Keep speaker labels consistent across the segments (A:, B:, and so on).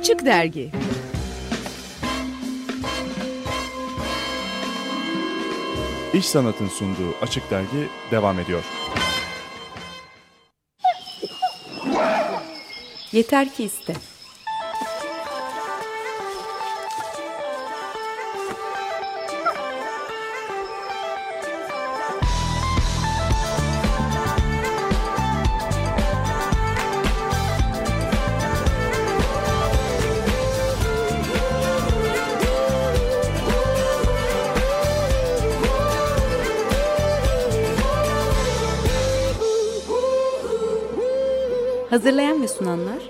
A: Açık Dergi
B: İş Sanat'ın sunduğu Açık Dergi devam ediyor.
C: Yeter ki iste. Hazırlayan ve sunanlar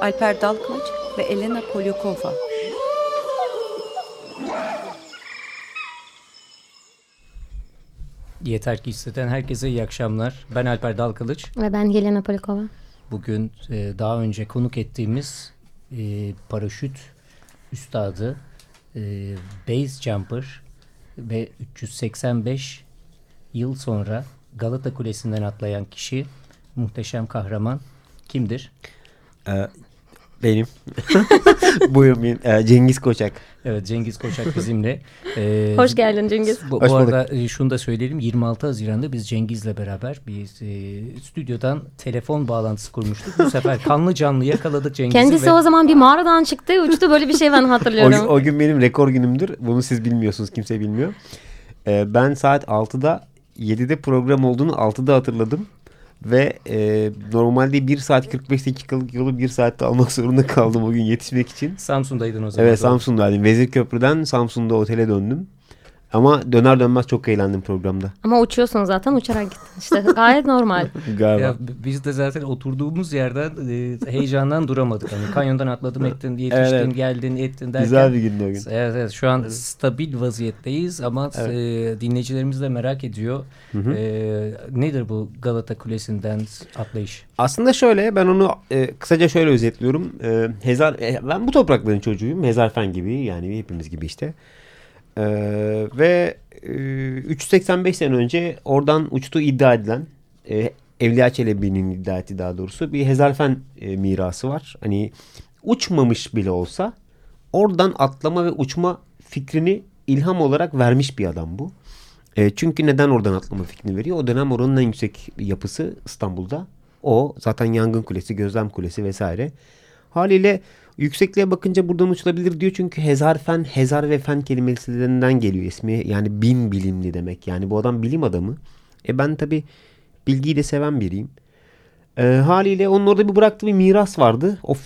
C: Alper Dalkılıç ve Elena Polyakova.
D: Yeter ki isteten herkese iyi akşamlar. Ben Alper Dalkılıç.
E: Ve ben Yelena Polikova.
D: Bugün e, daha önce konuk ettiğimiz e, paraşüt üstadı, e, base jumper ve 385 yıl sonra Galata Kulesi'nden atlayan kişi, muhteşem kahraman kimdir?
F: Ee, benim. Buyurun benim. Ee, Cengiz Koçak.
D: Evet Cengiz Koçak bizimle. Ee,
E: Hoş geldin Cengiz.
D: Bu,
F: Hoş
D: bu
F: bulduk.
D: arada e, şunu da söyleyelim 26 Haziran'da biz Cengiz'le beraber bir e, stüdyodan telefon bağlantısı kurmuştuk. Bu sefer kanlı canlı yakaladık Cengiz'i.
E: Kendisi
D: ve
E: o zaman bir mağaradan çıktı. Uçtu böyle bir şey ben
F: O,
E: hatırlıyorum.
F: o gün benim rekor günümdür. Bunu siz bilmiyorsunuz. Kimse bilmiyor. Ee, ben saat 6'da 7'de program olduğunu 6'da hatırladım. Ve e, normalde 1 saat 45 dakikalık yolu 1 saatte almak zorunda kaldım o gün yetişmek için.
D: Samsun'daydın o zaman.
F: Evet. Samsun'daydım. Vezirköprü'den Samsun'da otele döndüm. Ama döner dönmez çok eğlendim programda.
E: Ama uçuyorsun zaten uçarak gittin. İşte gayet normal.
F: Galiba.
D: Ya, biz de zaten oturduğumuz yerden e, heyecandan duramadık. Hani kanyondan atladım ettin, yetiştin,
F: Evet.
D: geldin, ettin derken.
F: Güzel bir gündü o gün.
D: Evet, evet şu an stabil vaziyetteyiz ama e, dinleyicilerimiz de merak ediyor. E, nedir bu Galata Kulesi'nden atlayış?
F: Aslında şöyle ben onu e, kısaca şöyle özetliyorum. E, Hezar e, ben bu toprakların çocuğuyum. Hezarfen gibi yani hepimiz gibi işte. E, ve e, 385 sene önce oradan uçtuğu iddia edilen e, Evliya Çelebi'nin iddia ettiği daha doğrusu bir Hezarfen e, mirası var. Hani uçmamış bile olsa oradan atlama ve uçma fikrini ilham olarak vermiş bir adam bu. E, çünkü neden oradan atlama fikrini veriyor? O dönem oranın en yüksek yapısı İstanbul'da. O zaten yangın kulesi, gözlem kulesi vesaire. Haliyle yüksekliğe bakınca buradan uçulabilir diyor. Çünkü hezar fen, hezar ve fen kelimelerinden geliyor ismi. Yani bin bilimli demek. Yani bu adam bilim adamı. E ben tabi bilgiyi de seven biriyim. E, haliyle onun orada bir bıraktığı bir miras vardı. O f-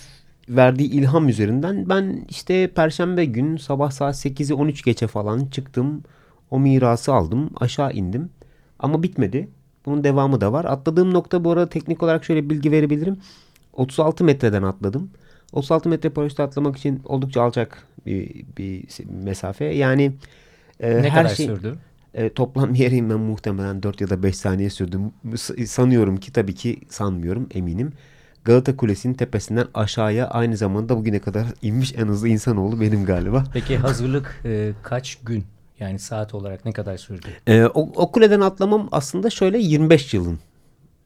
F: verdiği ilham üzerinden ben işte perşembe gün sabah saat 8'i 13 geçe falan çıktım. O mirası aldım. Aşağı indim. Ama bitmedi. Bunun devamı da var. Atladığım nokta bu arada teknik olarak şöyle bilgi verebilirim. 36 metreden atladım. 36 metre paraşütle atlamak için oldukça alçak bir, bir mesafe. Yani e,
D: Ne
F: her
D: kadar
F: şey
D: sürdü?
F: e, toplam yere ben muhtemelen 4 ya da 5 saniye sürdüm. S- Sanıyorum ki tabii ki sanmıyorum eminim. Galata Kulesi'nin tepesinden aşağıya aynı zamanda bugüne kadar inmiş en hızlı insanoğlu benim galiba.
D: Peki hazırlık e, kaç gün? Yani saat olarak ne kadar sürdü?
F: Ee, o, o kuleden atlamam aslında şöyle 25 yılın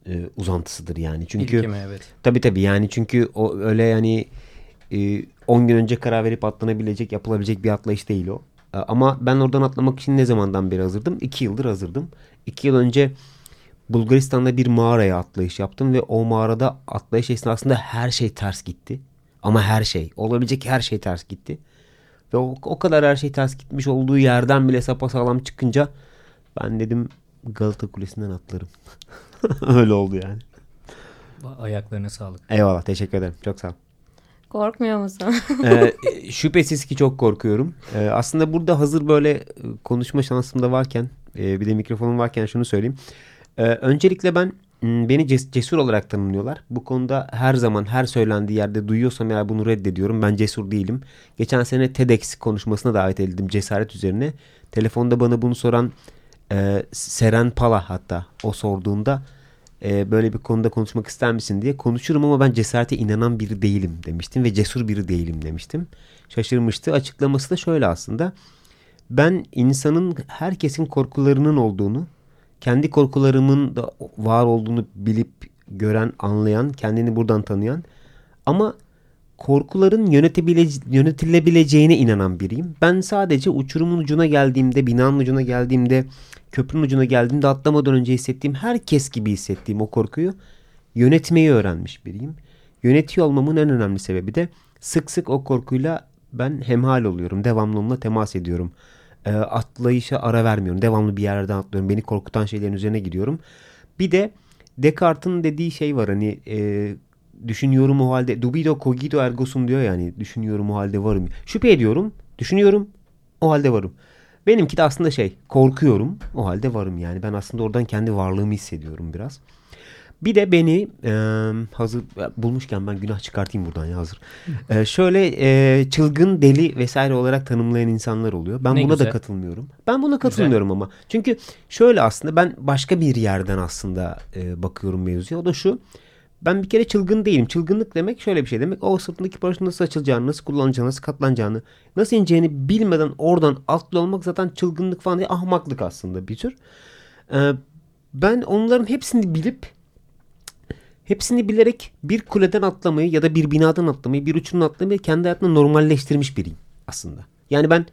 F: e, uzantısıdır yani. Çünkü
D: İlki mi? Evet.
F: tabii tabii yani çünkü o öyle yani e, 10 gün önce karar verip atlanabilecek, yapılabilecek bir atlayış değil o. E, ama ben oradan atlamak için ne zamandan beri hazırdım? 2 yıldır hazırdım. 2 yıl önce Bulgaristan'da bir mağaraya atlayış yaptım ve o mağarada atlayış esnasında her şey ters gitti. Ama her şey, olabilecek her şey ters gitti. Ve o, o kadar her şey ters gitmiş olduğu yerden bile sapasağlam çıkınca ben dedim Galata Kulesi'nden atlarım. Öyle oldu yani.
D: Ayaklarına sağlık.
F: Eyvallah teşekkür ederim. Çok sağ ol.
E: Korkmuyor musun?
F: Ee, şüphesiz ki çok korkuyorum. Ee, aslında burada hazır böyle e, konuşma şansım da varken e, bir de mikrofonum varken şunu söyleyeyim. Ee, öncelikle ben beni ces- cesur olarak tanımlıyorlar. Bu konuda her zaman her söylendiği yerde duyuyorsam eğer bunu reddediyorum. Ben cesur değilim. Geçen sene TEDx konuşmasına davet edildim cesaret üzerine. Telefonda bana bunu soran e, Seren Pala hatta o sorduğunda e, böyle bir konuda konuşmak ister misin diye konuşurum ama ben cesarete inanan biri değilim demiştim ve cesur biri değilim demiştim. Şaşırmıştı. Açıklaması da şöyle aslında. Ben insanın herkesin korkularının olduğunu, kendi korkularımın da var olduğunu bilip gören, anlayan, kendini buradan tanıyan ama korkuların yönetilebileceğine inanan biriyim. Ben sadece uçurumun ucuna geldiğimde, binanın ucuna geldiğimde, köprünün ucuna geldiğimde atlamadan önce hissettiğim herkes gibi hissettiğim o korkuyu yönetmeyi öğrenmiş biriyim. Yönetiyor olmamın en önemli sebebi de sık sık o korkuyla ben hemhal oluyorum. Devamlı onunla temas ediyorum. E, atlayışa ara vermiyorum. Devamlı bir yerden atlıyorum. Beni korkutan şeylerin üzerine gidiyorum. Bir de Descartes'in dediği şey var hani e, düşünüyorum o halde dubido cogito ergo sum diyor yani düşünüyorum o halde varım. Şüphe ediyorum, düşünüyorum o halde varım. Benimki de aslında şey korkuyorum o halde varım yani ben aslında oradan kendi varlığımı hissediyorum biraz. Bir de beni e, hazır bulmuşken ben günah çıkartayım buradan ya hazır. E, şöyle e, çılgın deli vesaire olarak tanımlayan insanlar oluyor. Ben
D: Ne
F: buna
D: güzel.
F: da katılmıyorum. Ben buna katılmıyorum ama. Çünkü şöyle aslında ben başka bir yerden aslında e, bakıyorum mevzuya. O da şu. Ben bir kere çılgın değilim. Çılgınlık demek şöyle bir şey demek. O sırtındaki paraşütün nasıl açılacağını, nasıl kullanacağını, nasıl katlanacağını, nasıl ineceğini bilmeden oradan atlı olmak zaten çılgınlık falan değil. Ahmaklık aslında bir tür. Ee, ben onların hepsini bilip hepsini bilerek bir kuleden atlamayı ya da bir binadan atlamayı, bir uçurumdan atlamayı kendi hayatımda normalleştirmiş biriyim aslında. Yani ben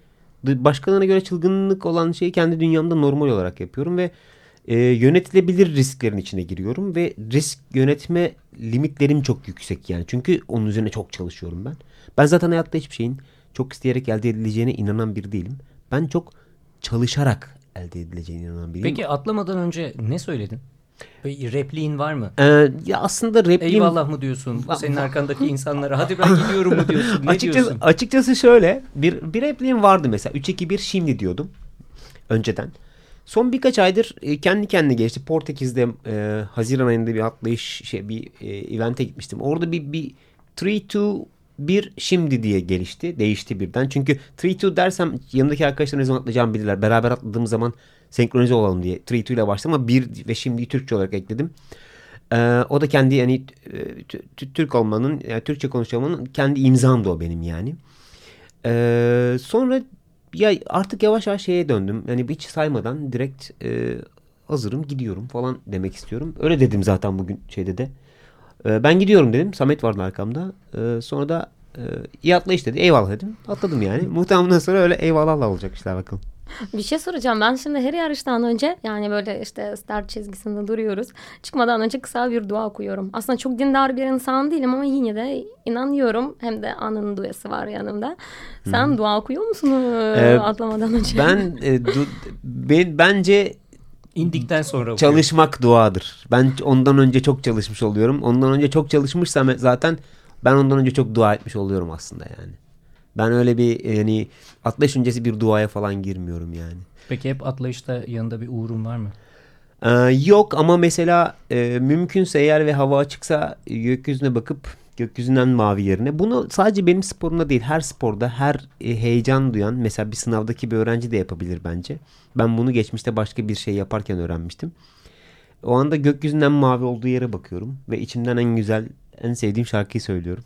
F: başkalarına göre çılgınlık olan şeyi kendi dünyamda normal olarak yapıyorum ve e, yönetilebilir risklerin içine giriyorum ve risk yönetme limitlerim çok yüksek yani. Çünkü onun üzerine çok çalışıyorum ben. Ben zaten hayatta hiçbir şeyin çok isteyerek elde edileceğine inanan biri değilim. Ben çok çalışarak elde edileceğine inanan biriyim.
D: Peki atlamadan önce ne söyledin? Bir repliğin var mı?
F: Ee, ya aslında repliğim...
D: Eyvallah mı diyorsun? Senin arkandaki insanlara hadi ben gidiyorum mu diyorsun? Ne
F: açıkçası,
D: diyorsun?
F: açıkçası şöyle bir, bir repliğim vardı mesela 3-2-1 şimdi diyordum önceden. Son birkaç aydır e, kendi kendine geçti. Portekiz'de e, Haziran ayında bir atlayış şey bir e, evente gitmiştim. Orada bir bir 3-2 bir şimdi diye gelişti. Değişti birden. Çünkü 3-2 dersem yanındaki arkadaşlar ne zaman atlayacağımı bilirler. Beraber atladığımız zaman senkronize olalım diye 3-2 ile başladım ama bir ve şimdi Türkçe olarak ekledim. Ee, o da kendi yani e, Tü- Tü- Türk olmanın, yani Türkçe konuşmanın kendi imzam da o benim yani. Ee, sonra ya artık yavaş yavaş şeye döndüm. Yani hiç saymadan direkt e, hazırım gidiyorum falan demek istiyorum. Öyle dedim zaten bugün şeyde de. Ee, ben gidiyorum dedim. Samet vardı arkamda. Ee, sonra da e, iyi atlayış dedi. Eyvallah dedim. Atladım yani. Muhtemelen sonra öyle eyvallahla olacak işler bakalım.
E: Bir şey soracağım. Ben şimdi her yarıştan önce yani böyle işte start çizgisinde duruyoruz. Çıkmadan önce kısa bir dua okuyorum. Aslında çok dindar bir insan değilim ama yine de inanıyorum. Hem de anın duası var yanımda. Sen dua okuyor musun
F: Ee,
E: atlamadan önce?
F: Ben, e, du- ben bence
D: İndikten sonra
F: çalışmak duadır. Ben ondan önce çok çalışmış oluyorum. Ondan önce çok çalışmışsam zaten ben ondan önce çok dua etmiş oluyorum aslında yani. Ben öyle bir yani atlayış öncesi bir duaya falan girmiyorum yani.
D: Peki hep atlayışta yanında bir uğrun var mı?
F: Ee, yok ama mesela e, mümkünse eğer ve hava açıksa gökyüzüne bakıp gökyüzünden mavi yerine bunu sadece benim sporumda değil her sporda her e, heyecan duyan mesela bir sınavdaki bir öğrenci de yapabilir bence. Ben bunu geçmişte başka bir şey yaparken öğrenmiştim. O anda gökyüzünden mavi olduğu yere bakıyorum ve içimden en güzel en sevdiğim şarkıyı söylüyorum.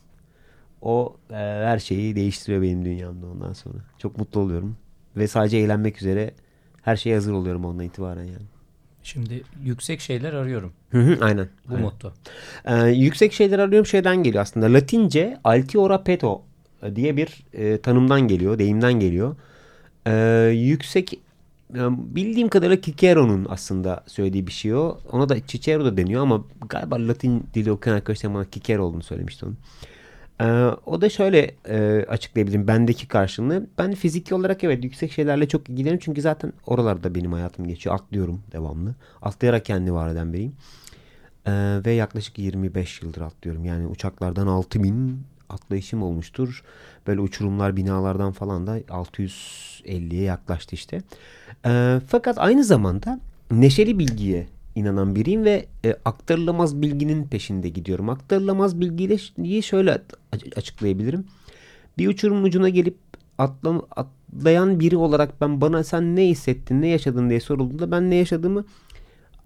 F: O e, her şeyi değiştiriyor benim dünyamda ondan sonra. Çok mutlu oluyorum ve sadece eğlenmek üzere her şeye hazır oluyorum ondan itibaren yani.
D: Şimdi yüksek şeyler arıyorum.
F: Hı hı, aynen.
D: Bu
F: aynen.
D: motto.
F: Ee, yüksek şeyler arıyorum şeyden geliyor aslında. Latince altiora peto diye bir e, tanımdan geliyor, deyimden geliyor. Ee, yüksek e, bildiğim kadarıyla Cicero'nun aslında söylediği bir şey o. Ona da Cicero da deniyor ama galiba Latin dili okuyan arkadaşlar bana Cicero olduğunu söylemişti onun. Ee, o da şöyle e, açıklayabilirim bendeki karşılığı. Ben fiziki olarak evet yüksek şeylerle çok ilgileniyorum. Çünkü zaten oralarda benim hayatım geçiyor. Atlıyorum devamlı. Atlayarak kendi var eden biriyim. Ee, ve yaklaşık 25 yıldır atlıyorum. Yani uçaklardan 6000 atlayışım olmuştur. Böyle uçurumlar binalardan falan da 650'ye yaklaştı işte. Ee, fakat aynı zamanda neşeli bilgiye inanan biriyim ve e, aktarılamaz bilginin peşinde gidiyorum. Aktarılamaz bilgiyi şöyle açıklayabilirim. Bir uçurumun ucuna gelip atla, atlayan biri olarak ben bana sen ne hissettin, ne yaşadın diye sorulduğunda ben ne yaşadığımı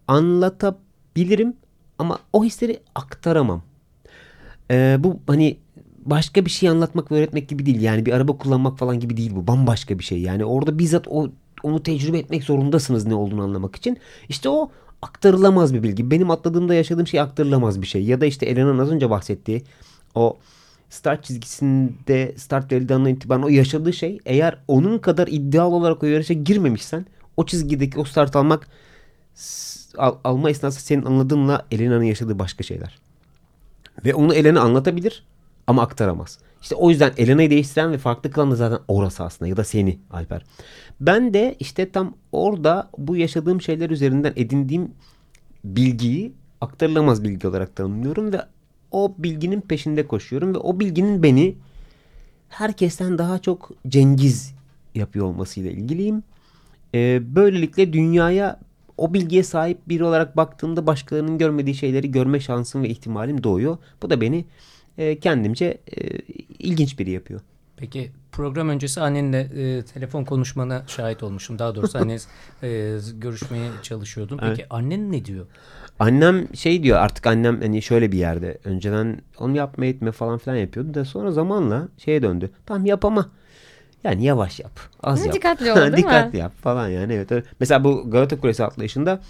F: anlatabilirim ama o hisleri aktaramam. Ee, bu hani başka bir şey anlatmak ve öğretmek gibi değil. Yani bir araba kullanmak falan gibi değil bu. Bambaşka bir şey. Yani orada bizzat o onu tecrübe etmek zorundasınız ne olduğunu anlamak için. İşte o aktarılamaz bir bilgi. Benim atladığımda yaşadığım şey aktarılamaz bir şey. Ya da işte Elena'nın az önce bahsettiği o start çizgisinde start verildiğinden itibaren o yaşadığı şey eğer onun kadar iddialı olarak o yarışa girmemişsen o çizgideki o start almak al, alma esnası senin anladığınla Elena'nın yaşadığı başka şeyler. Ve onu Elena anlatabilir ama aktaramaz. İşte o yüzden Elena'yı değiştiren ve farklı kılan da zaten orası aslında ya da seni Alper. Ben de işte tam orada bu yaşadığım şeyler üzerinden edindiğim bilgiyi aktarılamaz bilgi olarak tanımlıyorum ve o bilginin peşinde koşuyorum ve o bilginin beni herkesten daha çok Cengiz yapıyor olmasıyla ilgiliyim. Ee, böylelikle dünyaya o bilgiye sahip biri olarak baktığımda başkalarının görmediği şeyleri görme şansım ve ihtimalim doğuyor. Bu da beni e, kendimce e, ilginç biri yapıyor.
D: Peki program öncesi annenle e, telefon konuşmana şahit olmuşum. Daha doğrusu anne e, görüşmeye çalışıyordum. Peki evet. annen ne diyor?
F: Annem şey diyor artık annem hani şöyle bir yerde önceden onu yapma etme falan filan yapıyordu da sonra zamanla şeye döndü. Tamam yap ama yani yavaş yap. Az
E: ne
F: yap.
E: Dikkatli ol değil
F: dikkatli
E: mi?
F: yap falan yani. Evet. Mesela bu Galata Kulesi atlayışında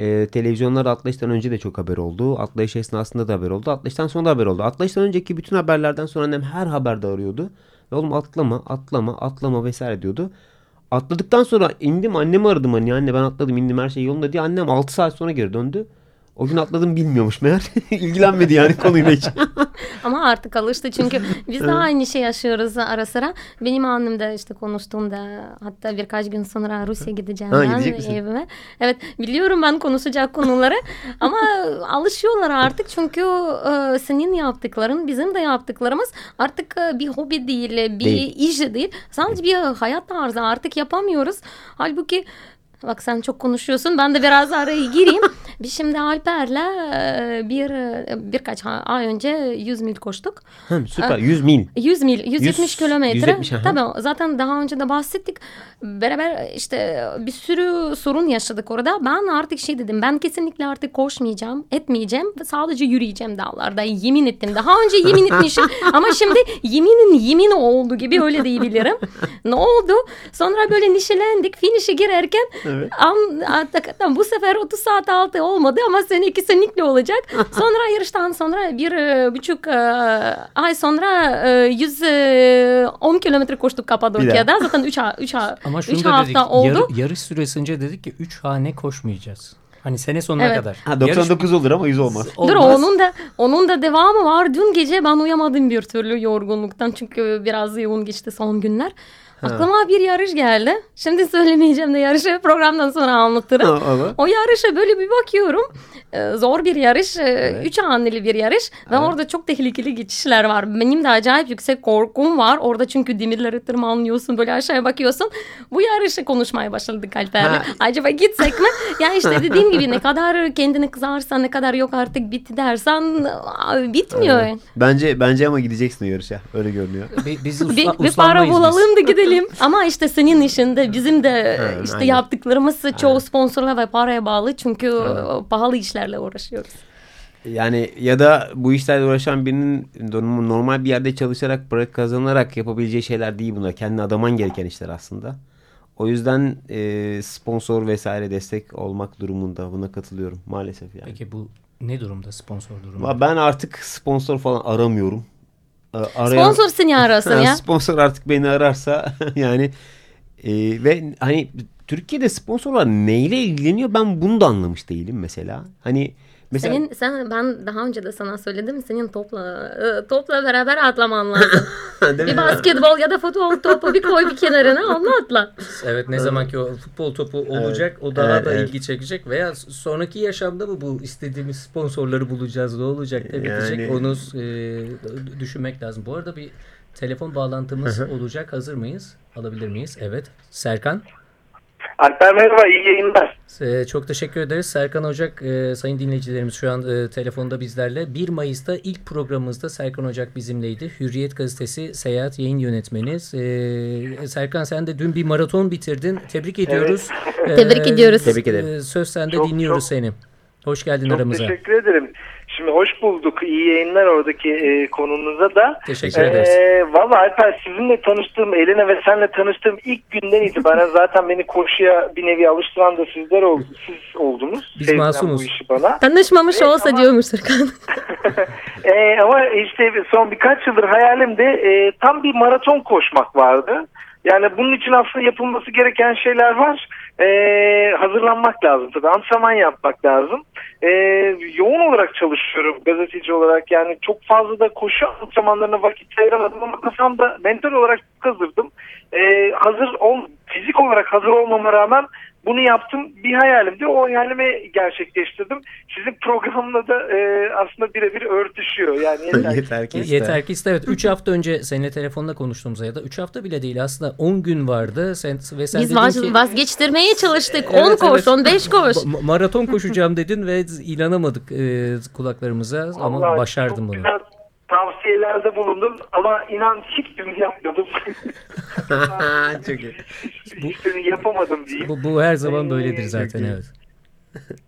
F: e, televizyonlarda atlayıştan önce de çok haber oldu. Atlayış esnasında da haber oldu. Atlayıştan sonra da haber oldu. Atlayıştan önceki bütün haberlerden sonra annem her haberde arıyordu. Ve oğlum atlama, atlama, atlama vesaire diyordu. Atladıktan sonra indim annemi aradım hani anne ben atladım indim her şey yolunda diye annem 6 saat sonra geri döndü. O gün atladım bilmiyormuş meğer. İlgilenmedi yani konuyla hiç.
E: Ama artık alıştı çünkü biz de aynı şey yaşıyoruz ara sıra. Benim annem de işte konuştuğumda hatta birkaç gün sonra Rusya gideceğim
F: Ha,
E: ben evime. Evet biliyorum ben konuşacak konuları ama alışıyorlar artık çünkü e, senin yaptıkların bizim de yaptıklarımız artık e, bir hobi değil, bir
F: Değil.
E: iş değil. Sadece bir hayat tarzı artık yapamıyoruz. Halbuki Bak sen çok konuşuyorsun. Ben de biraz araya gireyim. Biz şimdi Alper'le e, bir e, birkaç ay önce 100 mil koştuk.
F: Hı, süper 100 mil.
E: 100 mil, 170
F: 100,
E: kilometre.
F: 170, aha.
E: Tabii zaten daha önce de bahsettik. Beraber işte bir sürü sorun yaşadık orada. Ben artık şey dedim. Ben kesinlikle artık koşmayacağım, etmeyeceğim. Sadece yürüyeceğim dağlarda. Yemin ettim. Daha önce yemin etmişim. Ama şimdi yeminin yemini oldu gibi öyle diyebilirim. ne oldu? Sonra böyle nişelendik. Finish'e girerken
F: Evet.
E: Hakikaten bu sefer 30 saat altı olmadı ama seninki kesinlikle olacak. Sonra yarıştan sonra bir e, buçuk e, ay sonra e, 110 kilometre koştuk Kapadokya'da. Zaten 3 üç,
D: Ama
E: üç
D: da dedik
E: hafta oldu.
D: yarı- yarış süresince dedik ki 3 hane koşmayacağız. Hani sene sonuna
E: Evet.
D: kadar.
F: Ha, 99 olur ama 100 olmaz.
D: Yarış-
E: Dur
D: olmaz.
E: onun da onun da devamı var. Dün gece ben uyamadım bir türlü yorgunluktan çünkü biraz yoğun geçti son günler. Aklıma bir yarış geldi. Şimdi söylemeyeceğim de yarışı programdan sonra anlatırım.
F: Ha,
E: o yarışa böyle bir bakıyorum. Ee, zor bir yarış. Ee, Üç haneli bir yarış. Ve orada çok tehlikeli geçişler var. Benim de acayip yüksek korkum var. Orada çünkü demirleri tırmanlıyorsun. Böyle aşağıya bakıyorsun. Bu yarışı konuşmaya başladık Alper'le. Acaba gitsek mi? Ya işte dediğim gibi ne kadar kendini kızarsan ne kadar yok artık bitti dersen bitmiyor.
F: Evet. Bence bence ama gideceksin o yarışa. Öyle görünüyor.
D: Bi- Biz usla,
E: Bir, bir para
D: biz.
E: bulalım da gidelim. Ama işte senin işinde bizim de
F: Ha,
E: işte
F: aynen.
E: yaptıklarımız çoğu sponsorla ve paraya bağlı. Çünkü pahalı işlerle uğraşıyoruz.
F: Yani ya da bu işlerle uğraşan birinin norm- normal bir yerde çalışarak para kazanarak yapabileceği şeyler değil bunlar. Kendine adaman gereken işler aslında. O yüzden e, sponsor vesaire destek olmak durumunda buna katılıyorum maalesef yani.
D: Peki bu ne durumda sponsor durumu?
F: Ben artık sponsor falan aramıyorum. Arayan,
E: Sponsor seni arasın ya.
F: Sponsor artık beni ararsa yani e, ve hani Türkiye'de sponsorlar neyle ilgileniyor ben bunu da anlamış değilim mesela. Hani mesela
E: Senin sen ben daha önce de sana söyledim senin topla e, topla beraber atlaman lazım. Bir basketbol ya da futbol topu bir koy bir kenarına onunla atla.
D: Evet ne zaman ki o futbol topu olacak o daha
F: Evet,
D: da
F: evet.
D: ilgi çekecek veya sonraki yaşamda mı bu istediğimiz sponsorları bulacağız ne olacak da bitecek
F: Yani-
D: onu e, düşünmek lazım. Bu arada bir telefon bağlantımız olacak hazır mıyız? Alabilir miyiz? Evet. Serkan.
A: Alper merhaba, iyi yayınlar.
D: e, çok teşekkür ederiz. Serkan Ocak e, sayın dinleyicilerimiz şu an e, telefonda bizlerle. 1 Mayıs'ta ilk programımızda Serkan Ocak bizimleydi. Hürriyet Gazetesi Seyahat Yayın Yönetmeni. E, Serkan sen de dün bir maraton bitirdin. Tebrik ediyoruz.
E: Tebrik ediyoruz.
F: Tebrik ederim.
D: e, söz sende
A: Çok,
D: dinliyoruz
A: çok-
D: seni. Hoş geldin
A: Çok
D: aramıza.
A: teşekkür ederim. Şimdi hoş bulduk. İyi yayınlar oradaki e, konunuza da.
D: Teşekkür ederiz.
A: Ee, Valla Alper sizinle tanıştığım, Elena ve senle tanıştığım ilk günden itibaren zaten beni koşuya bir nevi alıştıran da sizler oldu, siz oldunuz.
D: Biz
A: Sevdiren
D: masumuz.
A: Bu işi bana.
E: Tanışmamış
A: Evet,
E: olsa
A: ama-
E: diyormuş Serkan.
A: Ee, ama işte son birkaç yıldır hayalimde e, tam bir maraton koşmak vardı. Yani bunun için aslında yapılması gereken şeyler var. Ee, hazırlanmak lazım tabii. Antrenman yapmak lazım. Ee, yoğun olarak çalışıyorum gazeteci olarak. Yani çok fazla da koşu antrenmanlarına vakit ayıramadım ama kafamda mental olarak hazırdım. Ee, hazır ol, fizik olarak hazır olmama rağmen bunu yaptım. Bir hayalimdi. O hayalimi gerçekleştirdim. Sizin programla da e, aslında birebir örtüşüyor. Yani yeter.
F: Yeter ki iste.
D: Yeter ki iste. Evet 3 hafta önce seninle telefonla konuştuğumuzda ya da 3 hafta bile değil aslında 10 gün vardı. Sen, ve sen
E: Biz
D: dedin
E: vaz-
D: ki,
E: vazgeçtirmeye çalıştık.
D: Evet,
E: 10 koş,
D: evet.
E: 15 koş.
D: Ma- maraton koşacağım dedin ve inanamadık e, kulaklarımıza ama
A: Vallahi
D: başardın
A: çok
D: bunu.
A: güzel tavsiyelerde bulundum ama inan hiçbirini yapmadım.
F: Çok iyi.
A: hiçbirini yapamadım diyeyim.
D: Bu, bu her zaman böyledir
A: Ee,
D: zaten evet.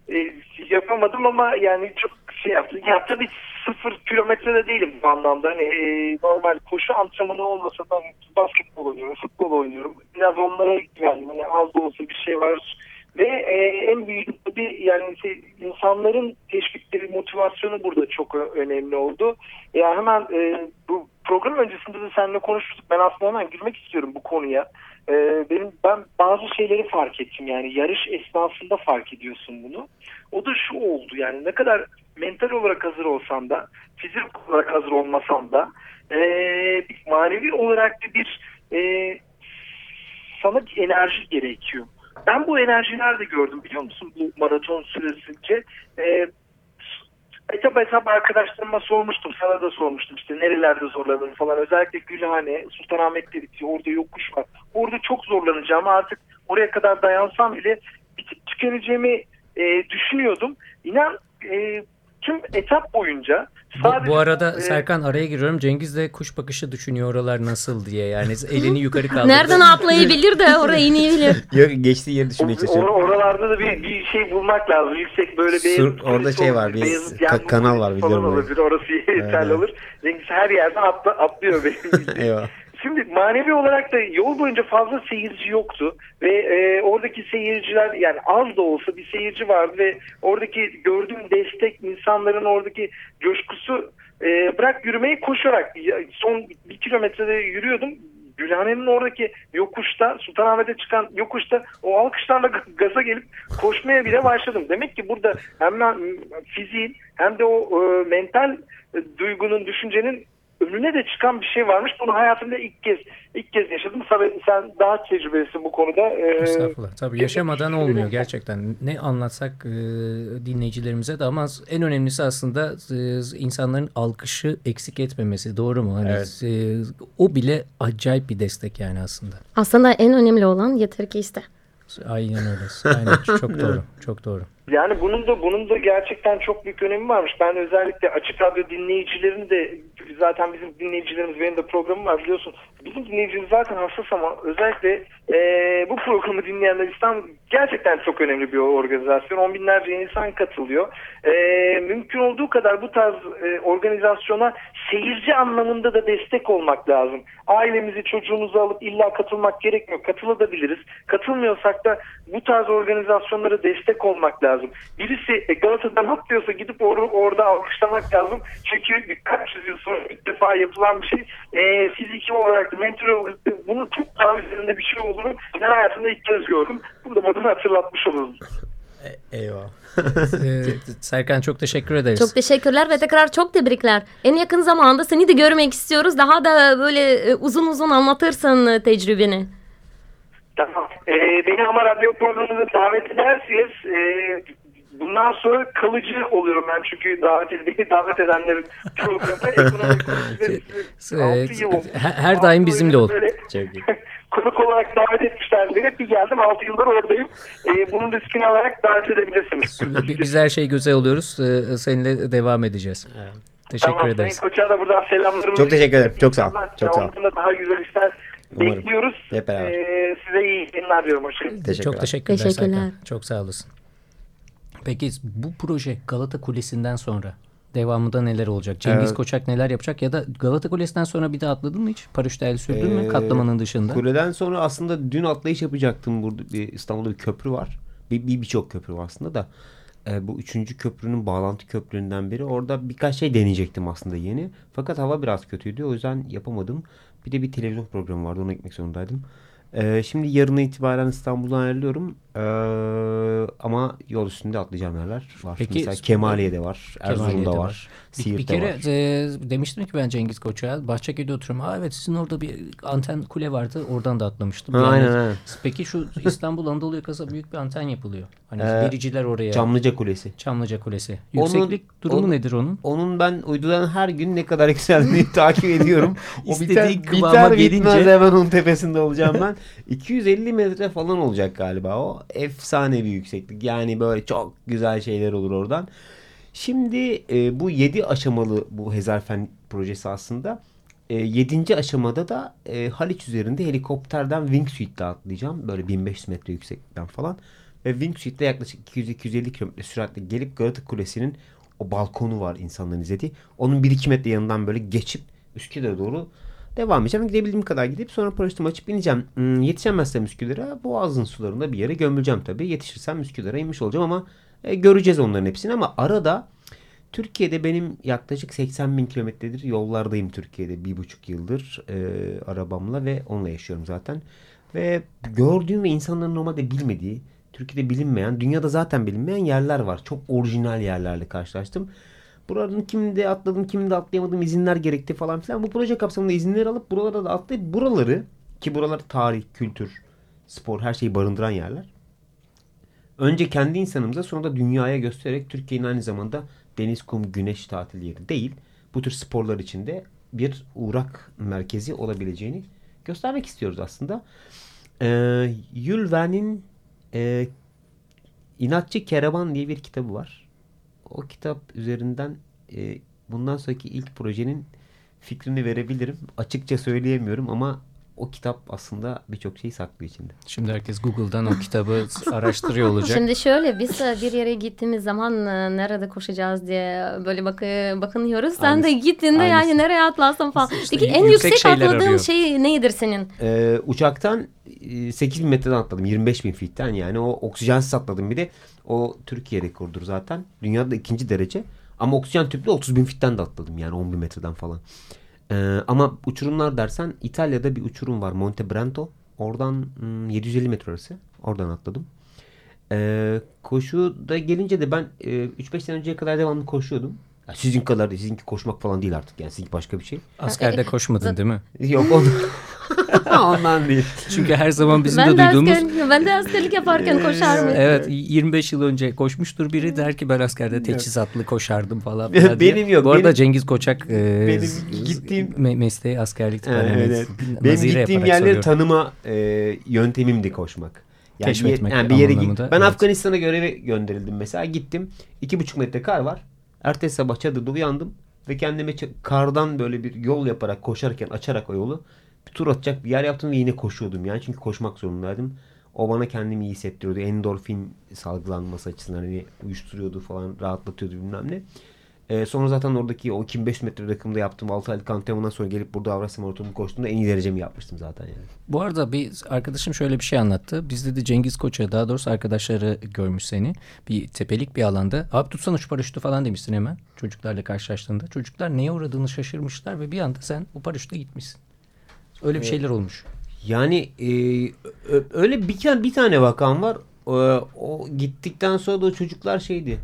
A: E, yapamadım ama yani çok şey yaptım. Ya tabii sıfır kilometrede değilim bu anlamda. Hani e, normal koşu antrenmanı olmasa da basketbol oynuyorum, futbol oynuyorum. Biraz onlara güvendim. Hani az da olsa bir şey var. Ve e, en büyük tabii yani şey, insanların teşvikleri, motivasyonu burada çok önemli oldu. Ya hemen e, bu program öncesinde de seninle konuştuk. Ben aslında hemen girmek istiyorum bu konuya. E, benim ben bazı şeyleri fark ettim yani yarış esnasında fark ediyorsun bunu. O da şu oldu yani ne kadar mental olarak hazır olsan da fizik olarak hazır olmasan da e, bir manevi olarak da bir e, sana bir enerji gerekiyor. Ben bu enerjiyi nerede gördüm biliyor musun bu maraton süresince? E, etap etap arkadaşlarıma sormuştum. Sana da sormuştum işte nerelerde zorlanırım falan. Özellikle Gülhane, Sultanahmet dedik ki orada yokuş var. Orada çok zorlanacağım artık oraya kadar dayansam bile bitip tükeneceğimi e, düşünüyordum. İnan e, tüm etap boyunca sadece
D: bu arada
A: e,
D: Serkan araya giriyorum. Cengiz de kuş bakışı düşünüyor oralar nasıl diye. Yani elini yukarı kaldırdı.
E: Nereden atlayabilir de oraya inebilir.
F: Yok, geçtiği yeri düşünmeye
A: or-
F: çalışıyorum.
A: oralarda da bir, bir şey bulmak lazım. Yüksek böyle bir
F: Sur- orada şey var, bir ka- kanal var, biliyorum
A: olabilir. Orası yeterli olur. Cengiz her yerden atla, atlıyor benim.
F: Eyvah.
A: Şimdi manevi olarak da yol boyunca fazla seyirci yoktu ve e, oradaki seyirciler yani az da olsa bir seyirci vardı ve oradaki gördüğüm destek insanların oradaki coşkusu e, bırak yürümeyi koşarak son bir kilometrede yürüyordum. Gülhane'nin oradaki yokuşta Sultanahmet'e çıkan yokuşta o alkışlarla gaza gelip koşmaya bile başladım. Demek ki burada hem fiziğin hem de o e, mental e, duygunun, düşüncenin önüne de çıkan bir şey varmış. Bunu hayatımda ilk kez ilk kez yaşadım. Tabii sen daha tecrübelisin bu konuda. Ee,
D: Estağfurullah. Tabii yaşamadan olmuyor gerçekten. Ne anlatsak e, dinleyicilerimize de ama en önemlisi aslında e, insanların alkışı eksik etmemesi. Doğru mu? Hani
F: Evet.
D: e, o bile acayip bir destek yani aslında.
E: Aslında en önemli olan yeter ki iste.
D: Aynen öyle. Aynen. Çok doğru. Çok doğru.
A: Yani bunun da bunun da gerçekten çok büyük önemi varmış. Ben özellikle açık radyo dinleyicilerin de zaten bizim dinleyicilerimiz benim de programım var biliyorsun. Bizim dinleyicimiz zaten hassas ama özellikle eee, bu programı dinleyenler İslam gerçekten çok önemli bir organizasyon. On binlerce insan katılıyor. Eee, mümkün olduğu kadar bu tarz e, organizasyona seyirci anlamında da destek olmak lazım. Ailemizi çocuğumuzu alıp illa katılmak gerekmiyor. Katılabiliriz. Katılmıyorsak da bu tarz organizasyonlara destek olmak lazım. Birisi e, Galata'dan atlıyorsa gidip or- orada alkışlamak lazım. Çünkü birkaç yüzyıl sonra ilk defa yapılan bir şey. E, fiziki olarak, mental olarak bunun çok daha üzerinde bir şey olduğunu ben hayatımda ilk kez gördüm. Bunu da bana hatırlatmış.
F: Eyvah.
D: E, Serkan çok teşekkür ederiz.
E: Çok teşekkürler ve tekrar çok tebrikler. En yakın zamanda seni de görmek istiyoruz. Daha da böyle e, uzun uzun anlatırsın tecrübeni.
A: Tamam. Ee, beni ama radyo programına davet ederseniz e, bundan sonra kalıcı oluyorum ben çünkü davet beni davet edenlerin programı ekonomik
D: Ee,
A: yıl oldu.
D: her- daim bizimle ol.
A: Konuk olarak davet etmişlerdi. Hep bir geldim 6 yıldır oradayım. Ee, bunun riskini alarak davet edebilirsiniz.
D: Bi- Biz her şeyi göze alıyoruz. E, Seninle devam edeceğiz. Teşekkür
A: tamam,
D: ederiz.
A: Sayın Koç'a da buradan selamlarımı
F: Çok teşekkür ederim. Çok sağ ol. Çok sağ ol.
A: daha güzel işler
F: Umarım.
A: bekliyoruz.
F: Hep beraber.
A: Ee, size iyi yayınlar diyorum. Hoşçakalın.
F: Teşekkürler.
D: Çok teşekkürler,
E: Teşekkürler.
D: Serkan. Çok sağ olasın. Peki bu proje Galata Kulesi'nden sonra Devamında neler olacak? Cengiz
F: Evet.
D: Koçak neler yapacak? Ya da Galata Kulesi'nden sonra bir de atladın mı hiç? Paraşütle el sürdün mü
F: Ee,
D: katlamanın dışında?
F: Kuleden sonra aslında dün atlayış yapacaktım. Burada bir, İstanbul'da bir köprü var. Bir bir- birçok köprü var aslında da. Ee, bu üçüncü köprünün bağlantı köprülerinden biri. Orada birkaç şey deneyecektim aslında yeni. Fakat hava biraz kötüydü. O yüzden yapamadım. Bir de bir televizyon programı vardı. Ona gitmek zorundaydım. Ee, şimdi yarına itibaren İstanbul'dan ayrılıyorum. Ee, ama yol üstünde atlayacağım yerler var.
D: Peki,
F: Mesela Kemaliye'de var. Erzurum'da
D: de
F: var.
D: Bir, bir
F: Siirt'te
D: kere
F: var.
D: e, demiştim ki ben Cengiz Koçak'a Bahçeköy'de oturuyorum. Aa evet sizin orada bir anten kule vardı. Oradan da atlamıştım.
F: Ha,
D: Yani,
F: aynen, aynen.
D: Peki şu İstanbul Anadolu yakasında büyük bir anten yapılıyor. Hani
F: Ee,
D: vericiler oraya.
F: Çamlıca Kulesi.
D: Çamlıca Kulesi.
F: Onun-
D: Yükseklik durumu
F: onun-
D: nedir onun?
F: Onun ben uydudan her gün ne kadar yükseldiğini takip ediyorum. O
D: İstediği
F: biter,
D: kıvama
F: biter
D: gelince-
F: hemen onun tepesinde olacağım ben. 250 metre falan olacak galiba o. Efsane bir yükseklik. Yani böyle çok güzel şeyler olur oradan. Şimdi e, bu 7 aşamalı bu Hezarfen projesi aslında. 7. aşamada da e, Haliç üzerinde helikopterden wingsuit'te atlayacağım. Böyle 1500 metre yükseklikten falan. Ve wingsuit'te yaklaşık 200-250 kilometre süratle gelip Galata Kulesi'nin o balkonu var insanların izlediği. Onun 1-2 metre yanından böyle geçip Üsküdar'a doğru devam edeceğim. Gidebildiğim kadar gidip sonra paraşütümü açıp ineceğim. Hmm, yetişemezsem Üsküdar'a Boğaz'ın sularında bir yere gömüleceğim tabii. Yetişirsem Üsküdar'a inmiş olacağım ama e, göreceğiz onların hepsini ama arada Türkiye'de benim yaklaşık 80 bin kilometredir yollardayım Türkiye'de bir buçuk yıldır e, arabamla ve onunla yaşıyorum zaten. Ve gördüğüm ve insanların normalde bilmediği, Türkiye'de bilinmeyen, dünyada zaten bilinmeyen yerler var. Çok orijinal yerlerle karşılaştım. Buranın kimde atladım, kimde atlayamadım, izinler gerekti falan filan. Bu proje kapsamında izinleri alıp buralara da atlayıp buraları ki buralar tarih, kültür, spor her şeyi barındıran yerler. Önce kendi insanımıza sonra da dünyaya göstererek Türkiye'nin aynı zamanda deniz, kum, güneş tatil yeri değil. Bu tür sporlar içinde bir uğrak merkezi olabileceğini göstermek istiyoruz aslında. Ee, Jules Verne'in e, İnatçı Keravan diye bir kitabı var. O kitap üzerinden e, bundan sonraki ilk projenin fikrini verebilirim. Açıkça söyleyemiyorum ama o kitap aslında birçok şeyi saklıyor içinde.
D: Şimdi herkes Google'dan o kitabı araştırıyor olacak.
E: Şimdi şöyle biz e, bir yere gittiğimiz zaman e, nerede koşacağız diye böyle bak bakınıyoruz. Sen
F: Aynısı.
E: de gittiğinde yani
F: Aynısı.
E: nereye atlarsın falan.
D: İşte
E: Peki en
D: yüksek
E: yüksek atladığın
D: arıyor.
E: şey nedir senin?
F: Ee, uçaktan e, 8000 metreden atladım. 25 bin fitten yani o oksijensiz atladım bir de. O Türkiye rekorudur zaten. Dünyada ikinci derece. Ama oksijen tüplü 30 bin fitten de atladım yani 10 bin metreden falan. Ee, ama uçurumlar dersen İtalya'da bir uçurum var Monte Brento. Oradan hmm, 750 metre arası. Oradan atladım. Ee, koşuda gelince de ben e, 3-5 sene önceye kadar devamlı koşuyordum. Ya sizin kadar değil. Sizinki koşmak falan değil artık. Yani sizinki başka bir şey.
D: Askerde koşmadın değil mi?
F: Yok ondan, ondan değil.
D: Çünkü her zaman bizim
E: ben
D: de
E: de
D: duyduğumuz
E: askerlik, ben de askerlik yaparken koşar mıydım?
D: Evet 25 yıl önce koşmuştur biri der ki ben askerde teçhizatlı koşardım falan. diye.
F: Benim yok,
D: Bu arada
F: benim-
D: Cengiz Koçak e,
F: benim gittiğim-
D: me- mesleği askerlikti. Ben
F: Evet, evet. Benim gittiğim yerleri
D: soruyorum.
F: tanıma e, yöntemimdi koşmak. Yani bir,
D: Keşfetmek
F: yani bir yere git. Ben
D: evet.
F: Afganistan'a göreve gönderildim mesela. Gittim. iki buçuk metre kar var. Ertesi sabah çadırda uyandım. Ve kendime kardan böyle bir yol yaparak koşarken açarak o yolu bir tur atacak bir yer yaptım ve yine koşuyordum yani. Çünkü koşmak zorundaydım. O bana kendimi iyi hissettiriyordu. Endorfin salgılanması açısından hani uyuşturuyordu falan rahatlatıyordu bilmem ne. Ee, sonra zaten oradaki o 2500 metre rakımda yaptığım 6 aylık antrenmandan sonra gelip burada Avrasya Maratonu'nu koştuğumda en iyi derecemi yapmıştım zaten yani.
D: Bu arada bir arkadaşım şöyle bir şey anlattı. Bizde de Cengiz Koç'a daha doğrusu arkadaşları görmüş seni. Bir tepelik bir alanda. Abi tutsana şu paraşütü falan demişsin hemen çocuklarla karşılaştığında. Çocuklar neye uğradığını şaşırmışlar ve bir anda sen bu paraşütle gitmişsin. Öyle bir şeyler olmuş.
F: Yani e, öyle bir, tane- bir tane vakam var. O, o gittikten sonra da o çocuklar şeydi.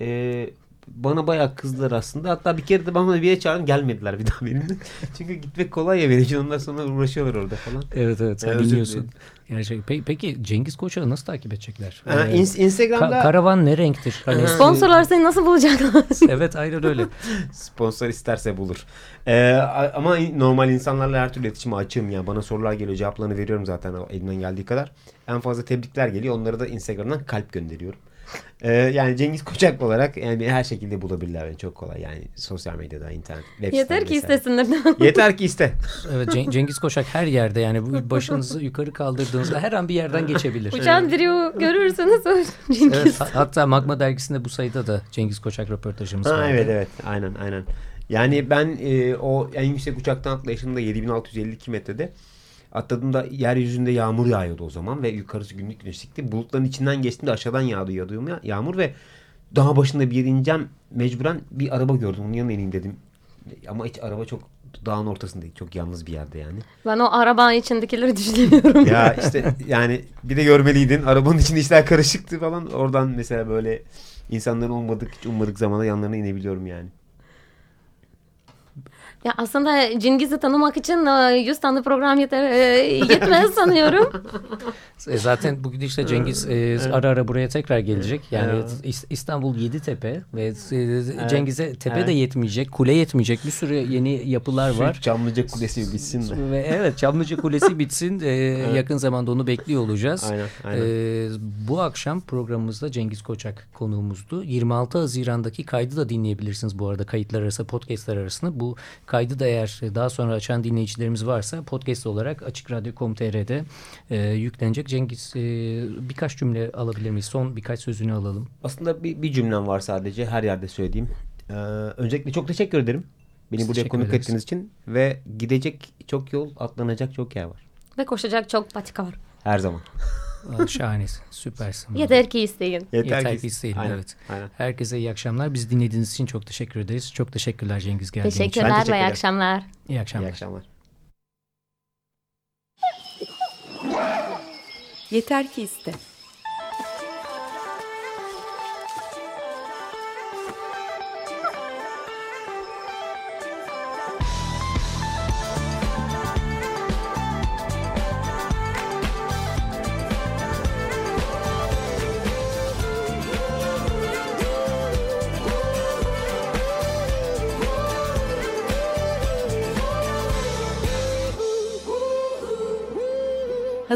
F: E, bana bayağı kızdılar aslında. Hatta bir kere de bana bir yere çağırdım gelmediler bir daha benimle. Çünkü gitmek kolay ya benim için. Ondan sonra uğraşıyorlar orada falan.
D: Evet evet sen
F: Ben özür
D: dinliyorsun.
F: dilerim.
D: Gerçek. Pe- peki Cengiz Koçak'ı nasıl takip edecekler?
F: Ha,
D: Ee,
F: ins- Instagram'da
D: ka- karavan ne renktir? Hani
E: Sponsorlar seni nasıl bulacaklar?
D: evet aynen öyle.
F: sponsor isterse bulur. E, a- ama normal insanlarla her türlü iletişime açığım. Yani bana sorular geliyor. Cevaplarını veriyorum zaten elimden geldiği kadar. En fazla tebrikler geliyor. Onları da Instagram'dan kalp gönderiyorum. Ee, yani Cengiz Koçak olarak yani her şekilde bulabilirler beni çok kolay yani sosyal medyada internet web
E: Yeter ki
F: vesaire.
E: istesinler.
F: Yeter ki iste.
D: Evet Ceng- Cengiz Koçak her yerde yani bu başınızı yukarı kaldırdığınızda her an bir yerden geçebilir.
E: Uçan biri görürseniz o Cengiz.
D: Evet, ha- hatta Magma dergisinde bu sayıda da Cengiz Koçak röportajımız
F: Ha,
D: vardı.
F: evet evet aynen aynen. Yani ben e, o en yüksek uçaktan atlayışımda 7652 metrede atladığımda yeryüzünde yağmur yağıyordu o zaman ve yukarısı günlük güneşlikti. Bulutların içinden geçtiğimde aşağıdan yağdı yağıyor ya, yağmur ve dağ başında bir yere ineceğim mecburen bir araba gördüm. Onun yanına ineyim dedim. Ama hiç araba çok dağın ortasında. Çok yalnız bir yerde yani.
E: Ben o arabanın içindekileri düşünüyorum.
F: ya işte yani bir de görmeliydin. Arabanın içinde işler karışıktı falan. Oradan mesela böyle insanların olmadık hiç ummadık zamanda yanlarına inebiliyorum yani.
E: Ya aslında Cengiz'i tanımak için e, 100 tane program yeter, e, yetmez sanıyorum.
D: E, Zaten bugün işte Cengiz e, ara ara buraya tekrar gelecek. Yani
F: Evet.
D: İs- İstanbul Yeditepe ve e, Cengiz'e tepe
F: Evet.
D: de yetmeyecek, kule yetmeyecek. Bir sürü yeni yapılar
F: Şu
D: var.
F: Çamlıca Kulesi bitsin de.
D: Ve evet Çamlıca Kulesi bitsin. E, Yakın zamanda onu bekliyor olacağız.
F: Aynen, aynen.
D: E, bu akşam programımızda Cengiz Koçak konuğumuzdu. 26 Haziran'daki kaydı da dinleyebilirsiniz bu arada kayıtlar arası, podcastlar arasında. Bu kaydı da eğer daha sonra açan dinleyicilerimiz varsa podcast olarak açıkradyo.com.tr'de e, yüklenecek. Cengiz e, birkaç cümle alabilir miyiz? Son birkaç sözünü alalım.
F: Aslında bir, bir cümlem var sadece her yerde söylediğim. Ee, öncelikle çok teşekkür ederim. Beni
D: Biz
F: buraya konuk ettiğiniz için. Ve gidecek çok yol, atlanacak çok yer var.
E: Ve koşacak çok patika var.
F: Her zaman.
D: Şahanesin, süpersin.
E: Yeter ki isteyin.
D: Yeter ki isteyelim,
F: Aynen,
D: evet.
F: Aynen.
D: Herkese iyi akşamlar. Biz dinlediğiniz için çok teşekkür ederiz. Çok teşekkürler Cengiz geldiğin için.
E: Teşekkürler
F: teşekkür
E: ve iyi akşamlar.
D: İyi akşamlar.
F: İyi akşamlar.
C: Yeter ki iste.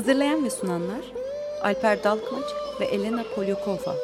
C: Hazırlayan ve sunanlar Alper Dalkılıç ve Elena Polyakova.